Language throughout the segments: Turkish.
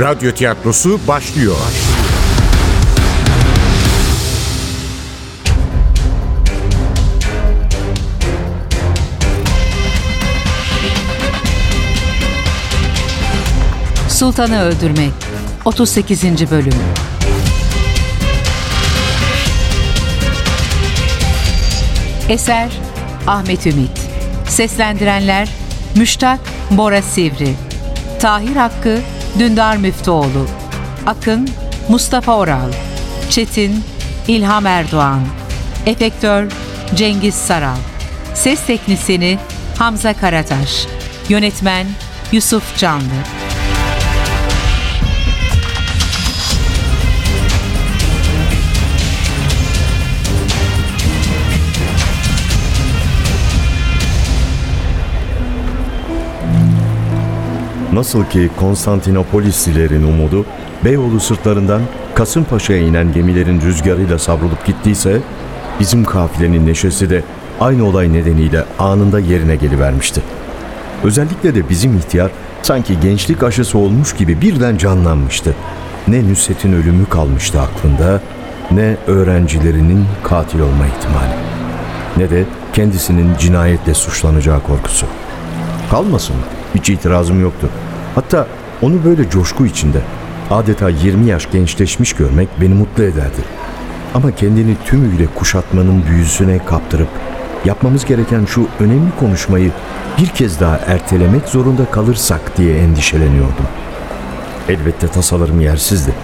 Radyo tiyatrosu başlıyor. Sultanı Öldürmek 38. Bölüm Eser Ahmet Ümit Seslendirenler Müştak Bora Sivri Tahir Hakkı Dündar Müftüoğlu Akın Mustafa Oral Çetin İlham Erdoğan Efektör Cengiz Saral Ses Teknisini Hamza Karataş Yönetmen Yusuf Canlı Nasıl ki Konstantinopolislilerin umudu Beyoğlu sırtlarından Kasımpaşa'ya inen gemilerin rüzgarıyla savrulup gittiyse bizim kafilenin neşesi de aynı olay nedeniyle anında yerine gelivermişti. Özellikle de bizim ihtiyar sanki gençlik aşısı olmuş gibi birden canlanmıştı. Ne Nusret'in ölümü kalmıştı aklında ne öğrencilerinin katil olma ihtimali ne de kendisinin cinayetle suçlanacağı korkusu. Kalmasın? Hiç itirazım yoktu. Hatta onu böyle coşku içinde adeta 20 yaş gençleşmiş görmek beni mutlu ederdi. Ama kendini tümüyle kuşatmanın büyüsüne kaptırıp yapmamız gereken şu önemli konuşmayı bir kez daha ertelemek zorunda kalırsak diye endişeleniyordum. Elbette tasalarım yersizdi.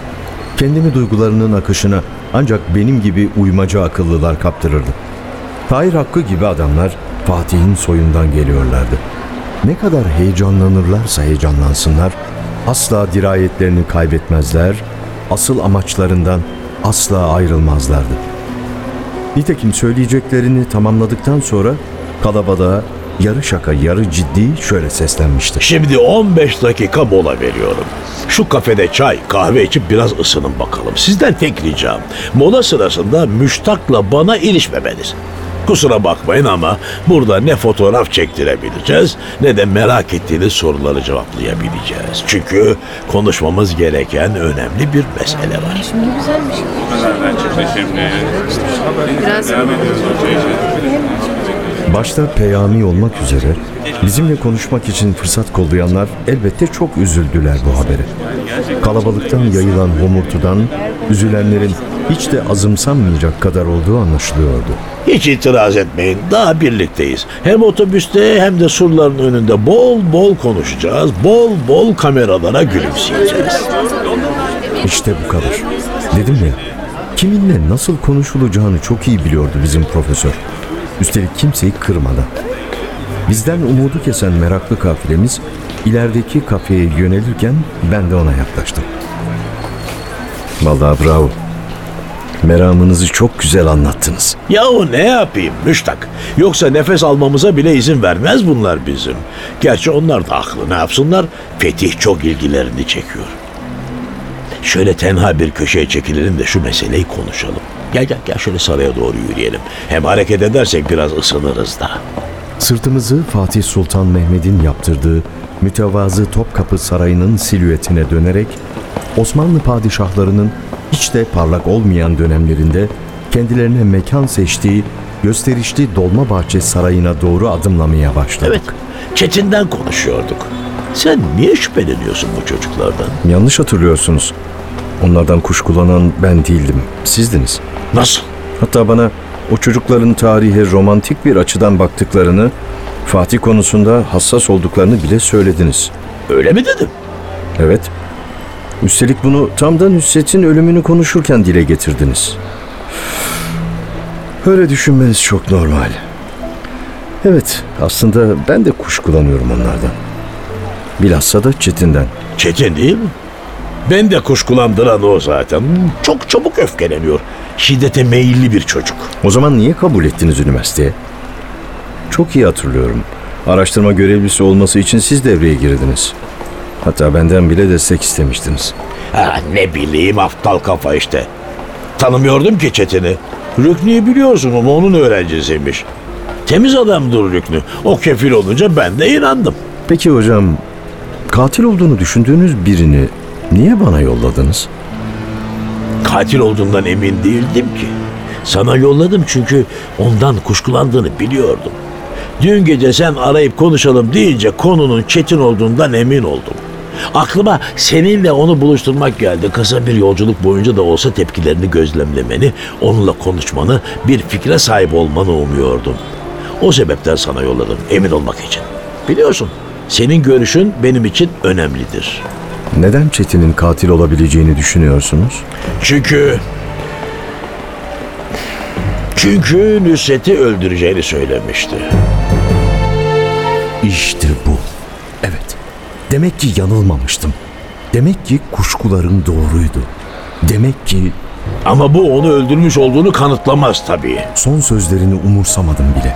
Kendimi duygularının akışına ancak benim gibi uymacı akıllılar kaptırırdı. Tahir Hakkı gibi adamlar Fatih'in soyundan geliyorlardı. Ne kadar heyecanlanırlarsa heyecanlansınlar, asla dirayetlerini kaybetmezler, asıl amaçlarından asla ayrılmazlardı. Nitekim söyleyeceklerini tamamladıktan sonra kalabalığa yarı şaka yarı ciddi şöyle seslenmişti. Şimdi 15 dakika mola veriyorum. Şu kafede çay, kahve içip biraz ısının bakalım. Sizden tek ricam, mola sırasında müştakla bana ilişmemeniz. Kusura bakmayın ama burada ne fotoğraf çektirebileceğiz ne de merak ettiğiniz soruları cevaplayabileceğiz. Çünkü konuşmamız gereken önemli bir mesele var. Şimdi güzelmiş. Biraz Başta Peyami olmak üzere bizimle konuşmak için fırsat kollayanlar elbette çok üzüldüler bu habere. Kalabalıktan yayılan homurtudan üzülenlerin hiç de azımsanmayacak kadar olduğu anlaşılıyordu. Hiç itiraz etmeyin. Daha birlikteyiz. Hem otobüste hem de surların önünde bol bol konuşacağız. Bol bol kameralara gülümseyeceğiz. İşte bu kadar. Dedim ya, kiminle nasıl konuşulacağını çok iyi biliyordu bizim profesör. Üstelik kimseyi kırmadan. Bizden umudu kesen meraklı kafilemiz ilerideki kafeye yönelirken ben de ona yaklaştım. Vallahi bravo. Meramınızı çok güzel anlattınız. Yahu ne yapayım müştak? Yoksa nefes almamıza bile izin vermez bunlar bizim. Gerçi onlar da haklı. Ne yapsınlar? Fetih çok ilgilerini çekiyor. Şöyle tenha bir köşeye çekilelim de şu meseleyi konuşalım. Gel gel gel şöyle saraya doğru yürüyelim. Hem hareket edersek biraz ısınırız da. Sırtımızı Fatih Sultan Mehmet'in yaptırdığı mütevazı Topkapı Sarayı'nın silüetine dönerek Osmanlı padişahlarının hiç de parlak olmayan dönemlerinde kendilerine mekan seçtiği gösterişli Dolmabahçe Sarayı'na doğru adımlamaya başladık. Evet, Çetin'den konuşuyorduk. Sen niye şüpheleniyorsun bu çocuklardan? Yanlış hatırlıyorsunuz. Onlardan kuşkulanan ben değildim, sizdiniz. Nasıl? Hatta bana o çocukların tarihe romantik bir açıdan baktıklarını, Fatih konusunda hassas olduklarını bile söylediniz. Öyle mi dedim? Evet. Üstelik bunu tam da Nusret'in ölümünü konuşurken dile getirdiniz. Öyle düşünmeniz çok normal. Evet, aslında ben de kuşkulanıyorum onlardan. Bilhassa da Çetin'den. Çetin değil mi? Ben de kuşkulandıran o zaten. Çok çabuk öfkeleniyor. Şiddete meyilli bir çocuk. O zaman niye kabul ettiniz üniversiteye? Çok iyi hatırlıyorum. Araştırma görevlisi olması için siz devreye girdiniz. Hatta benden bile destek istemiştiniz. Ha, ne bileyim aptal kafa işte. Tanımıyordum ki Çetin'i. Rüknü'yü biliyorsun ama onun öğrencisiymiş. Temiz adamdır Rüknü. O kefil olunca ben de inandım. Peki hocam, katil olduğunu düşündüğünüz birini Niye bana yolladınız? Katil olduğundan emin değildim ki. Sana yolladım çünkü ondan kuşkulandığını biliyordum. Dün gece sen arayıp konuşalım deyince konunun Çetin olduğundan emin oldum. Aklıma seninle onu buluşturmak geldi. Kısa bir yolculuk boyunca da olsa tepkilerini gözlemlemeni, onunla konuşmanı, bir fikre sahip olmanı umuyordum. O sebepten sana yolladım, emin olmak için. Biliyorsun, senin görüşün benim için önemlidir. Neden Çetin'in katil olabileceğini düşünüyorsunuz? Çünkü... Çünkü Nusret'i öldüreceğini söylemişti. İşte bu. Demek ki yanılmamıştım. Demek ki kuşkularım doğruydu. Demek ki Ama bu onu öldürmüş olduğunu kanıtlamaz tabii. son sözlerini umursamadım bile.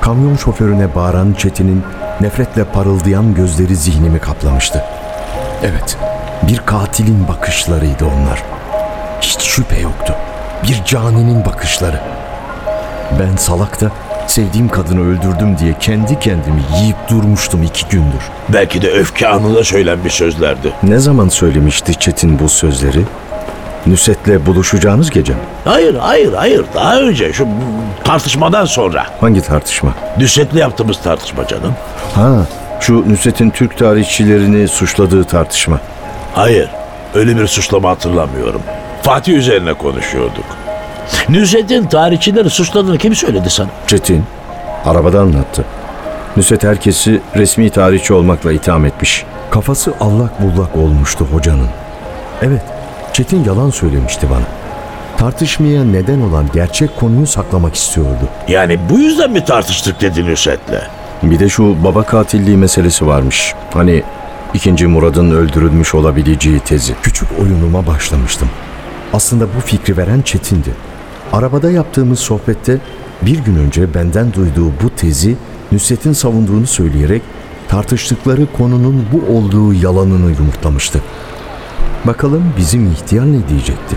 Kamyon şoförüne bağıran Çetin'in nefretle parıldayan gözleri zihnimi kaplamıştı. Evet, bir katilin bakışlarıydı onlar. Hiç şüphe yoktu. Bir caninin bakışları. Ben salakta sevdiğim kadını öldürdüm diye kendi kendimi yiyip durmuştum iki gündür. Belki de öfke anında söylenmiş sözlerdi. Ne zaman söylemişti Çetin bu sözleri? Nusret'le buluşacağınız gece mi? Hayır, hayır, hayır. Daha önce şu tartışmadan sonra. Hangi tartışma? Nusret'le yaptığımız tartışma canım. Ha, şu Nusret'in Türk tarihçilerini suçladığı tartışma. Hayır, öyle bir suçlama hatırlamıyorum. Fatih üzerine konuşuyorduk. Nusret'in tarihçileri suçladığını kim söyledi sana? Çetin, arabada anlattı. Nusret herkesi resmi tarihçi olmakla itham etmiş. Kafası allak bullak olmuştu hocanın. Evet, Çetin yalan söylemişti bana. Tartışmaya neden olan gerçek konuyu saklamak istiyordu. Yani bu yüzden mi tartıştık dedi Nusret'le? Bir de şu baba katilliği meselesi varmış. Hani ikinci Murad'ın öldürülmüş olabileceği tezi. Küçük oyunuma başlamıştım. Aslında bu fikri veren Çetin'di. Arabada yaptığımız sohbette bir gün önce benden duyduğu bu tezi Nusret'in savunduğunu söyleyerek tartıştıkları konunun bu olduğu yalanını yumurtlamıştı. Bakalım bizim ihtiyar ne diyecekti?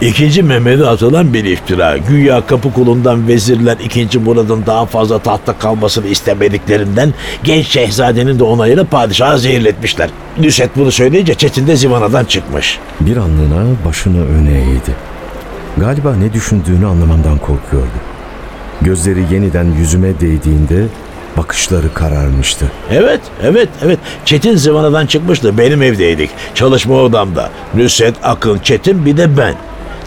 İkinci Mehmet'e atılan bir iftira. Güya kapı kulundan vezirler ikinci Murad'ın daha fazla tahta kalmasını istemediklerinden genç şehzadenin de onayını padişaha zehirletmişler. Nusret bunu söyleyince Çetin de zivanadan çıkmış. Bir anlığına başını öne eğdi. Galiba ne düşündüğünü anlamamdan korkuyordu. Gözleri yeniden yüzüme değdiğinde bakışları kararmıştı. Evet, evet, evet. Çetin zıvanadan çıkmıştı. Benim evdeydik. Çalışma odamda. Nusret, Akın, Çetin bir de ben.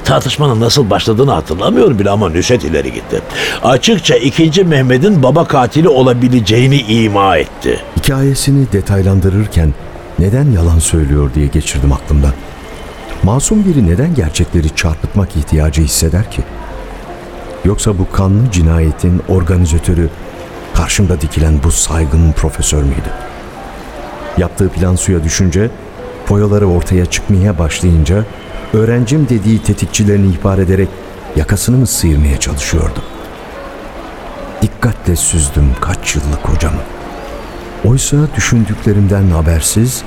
Tartışmanın nasıl başladığını hatırlamıyorum bile ama Nusret ileri gitti. Açıkça ikinci Mehmet'in baba katili olabileceğini ima etti. Hikayesini detaylandırırken neden yalan söylüyor diye geçirdim aklımdan. Masum biri neden gerçekleri çarpıtmak ihtiyacı hisseder ki? Yoksa bu kanlı cinayetin organizatörü karşımda dikilen bu saygın profesör müydü? Yaptığı plan suya düşünce, foyaları ortaya çıkmaya başlayınca öğrencim dediği tetikçilerini ihbar ederek yakasını mı sıyırmaya çalışıyordu? Dikkatle süzdüm kaç yıllık hocamı. Oysa düşündüklerimden habersiz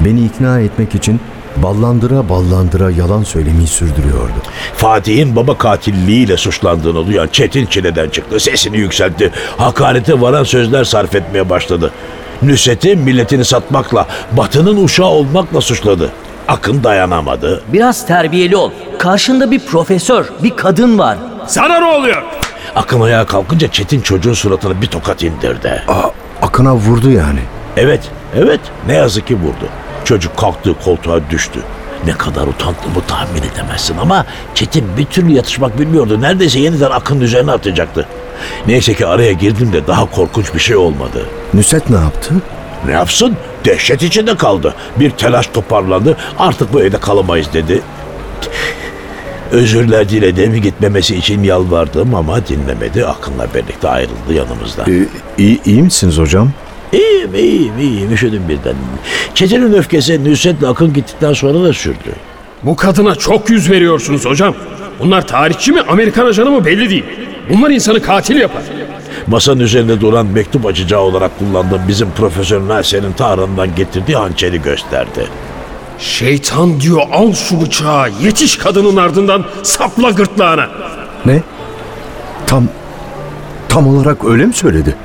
beni ikna etmek için ballandıra ballandıra yalan söylemeyi sürdürüyordu. Fatih'in baba katilliğiyle suçlandığını duyan Çetin çileden çıktı. Sesini yükseltti. Hakarete varan sözler sarf etmeye başladı. Nusret'i milletini satmakla, batının uşağı olmakla suçladı. Akın dayanamadı. Biraz terbiyeli ol. Karşında bir profesör, bir kadın var. Sana ne oluyor? Akın ayağa kalkınca Çetin çocuğun suratına bir tokat indirdi. Aa, Akın'a vurdu yani. Evet, evet ne yazık ki vurdu. Çocuk kalktığı koltuğa düştü. Ne kadar utandığımı tahmin edemezsin ama Çetin bir türlü yatışmak bilmiyordu. Neredeyse yeniden Akın'ın üzerine atacaktı. Neyse ki araya girdim de daha korkunç bir şey olmadı. Nusret ne yaptı? Ne yapsın? Dehşet içinde kaldı. Bir telaş toparlandı. Artık bu evde kalamayız dedi. Özürler diledim gitmemesi için yalvardım ama dinlemedi. Akın'la birlikte ayrıldı yanımızdan. Ee, iyi, iyi misiniz hocam? İyiyim, iyiyim, iyiyim. Üşüdüm birden. Çetin'in öfkesi Nusret'le Akın gittikten sonra da sürdü. Bu kadına çok yüz veriyorsunuz hocam. Bunlar tarihçi mi, Amerikan ajanı mı belli değil. Bunlar insanı katil yapar. Masanın üzerinde duran mektup açacağı olarak kullandığım bizim Profesör Naser'in tarhından getirdiği hançeri gösterdi. Şeytan diyor al şu bıçağı, yetiş kadının ardından sapla gırtlağına. Ne? Tam tam olarak öyle mi söyledi?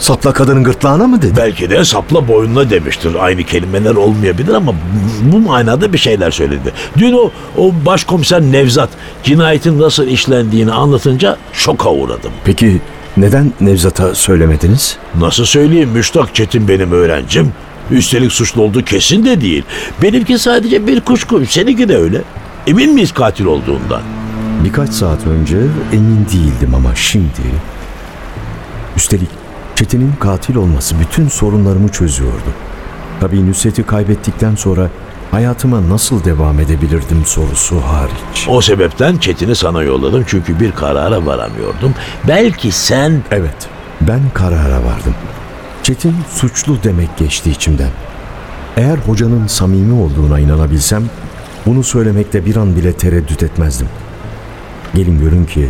Sapla kadının gırtlağına mı dedi? Belki de sapla boynuna demiştir. Aynı kelimeler olmayabilir ama bu manada bir şeyler söyledi. Dün o, o başkomiser Nevzat cinayetin nasıl işlendiğini anlatınca şoka uğradım. Peki neden Nevzat'a söylemediniz? Nasıl söyleyeyim Müştak Çetin benim öğrencim. Üstelik suçlu olduğu kesin de değil. Benimki sadece bir kuşku. Seninki de öyle. Emin miyiz katil olduğundan? Birkaç saat önce emin değildim ama şimdi... Üstelik Çetin'in katil olması bütün sorunlarımı çözüyordu. Tabii Nusret'i kaybettikten sonra hayatıma nasıl devam edebilirdim sorusu hariç. O sebepten Çetin'i sana yolladım çünkü bir karara varamıyordum. Belki sen Evet, ben karara vardım. Çetin suçlu demek geçti içimden. Eğer hocanın samimi olduğuna inanabilsem, bunu söylemekte bir an bile tereddüt etmezdim. Gelin görün ki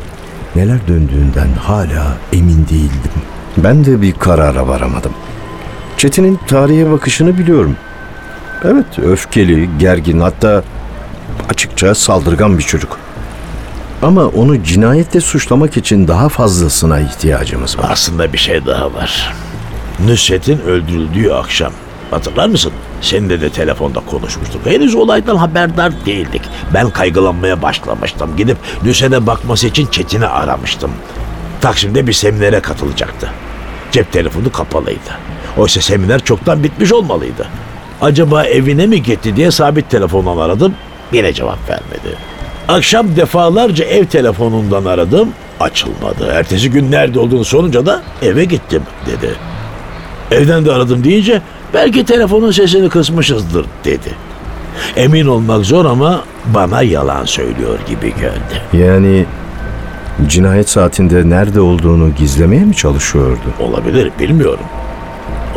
neler döndüğünden hala emin değildim. Ben de bir karara varamadım. Çetin'in tarihe bakışını biliyorum. Evet, öfkeli, gergin hatta açıkça saldırgan bir çocuk. Ama onu cinayetle suçlamak için daha fazlasına ihtiyacımız var. aslında bir şey daha var. Nusret'in öldürüldüğü akşam. Hatırlar mısın? Seninle de telefonda konuşmuştuk. Henüz olaydan haberdar değildik. Ben kaygılanmaya başlamıştım. Gidip Nusret'e bakması için Çetin'i aramıştım. Taksim'de bir seminere katılacaktı. Cep telefonu kapalıydı. Oysa seminer çoktan bitmiş olmalıydı. Acaba evine mi gitti diye sabit telefondan aradım. Yine cevap vermedi. Akşam defalarca ev telefonundan aradım. Açılmadı. Ertesi gün nerede olduğunu sorunca da eve gittim dedi. Evden de aradım deyince belki telefonun sesini kısmışızdır dedi. Emin olmak zor ama bana yalan söylüyor gibi geldi. Yani cinayet saatinde nerede olduğunu gizlemeye mi çalışıyordu? Olabilir bilmiyorum.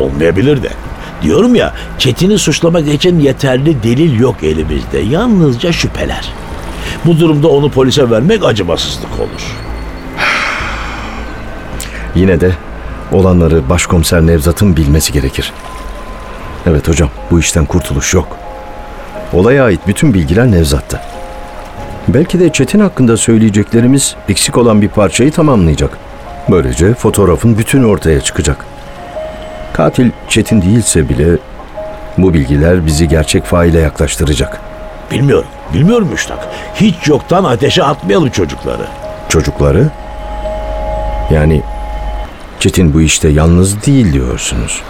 Olmayabilir de. Diyorum ya Çetin'i suçlamak için yeterli delil yok elimizde. Yalnızca şüpheler. Bu durumda onu polise vermek acımasızlık olur. Yine de olanları başkomiser Nevzat'ın bilmesi gerekir. Evet hocam, bu işten kurtuluş yok. Olaya ait bütün bilgiler Nevzat'ta. Belki de Çetin hakkında söyleyeceklerimiz eksik olan bir parçayı tamamlayacak. Böylece fotoğrafın bütünü ortaya çıkacak. Katil Çetin değilse bile bu bilgiler bizi gerçek faile yaklaştıracak. Bilmiyorum. Bilmiyorum Müştak. Hiç yoktan ateşe atmayalım çocukları. Çocukları? Yani Çetin bu işte yalnız değil diyorsunuz.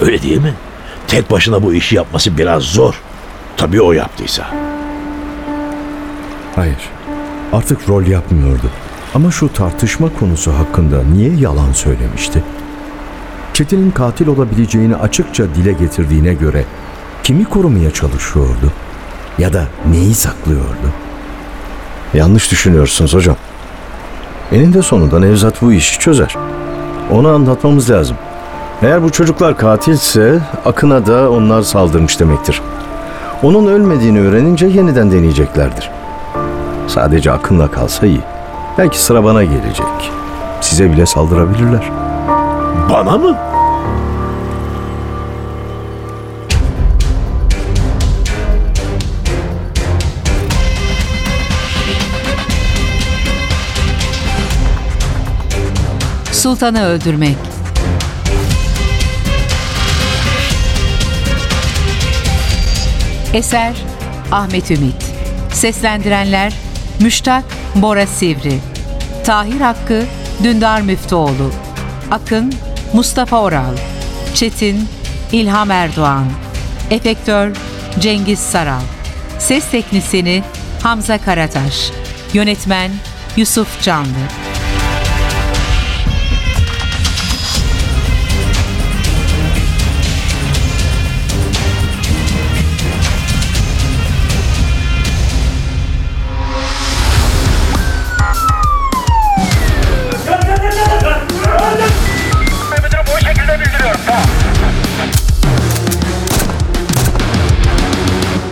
Öyle değil mi? Tek başına bu işi yapması biraz zor. Tabii o yaptıysa. Hayır. Artık rol yapmıyordu. Ama şu tartışma konusu hakkında niye yalan söylemişti? Çetin'in katil olabileceğini açıkça dile getirdiğine göre kimi korumaya çalışıyordu? Ya da neyi saklıyordu? Yanlış düşünüyorsunuz hocam. Eninde sonunda Nevzat bu işi çözer. Onu anlatmamız lazım. Eğer bu çocuklar katilse Akın'a da onlar saldırmış demektir. Onun ölmediğini öğrenince yeniden deneyeceklerdir. Sadece Akın'la kalsa iyi. Belki sıra bana gelecek. Size bile saldırabilirler. Bana mı? Sultanı öldürmek. Eser Ahmet Ümit. Seslendirenler Müştak Bora Sivri. Tahir Hakkı Dündar Müftüoğlu. Akın Mustafa Oral. Çetin İlham Erdoğan. Efektör Cengiz Saral. Ses teknisini Hamza Karataş. Yönetmen Yusuf Canlı.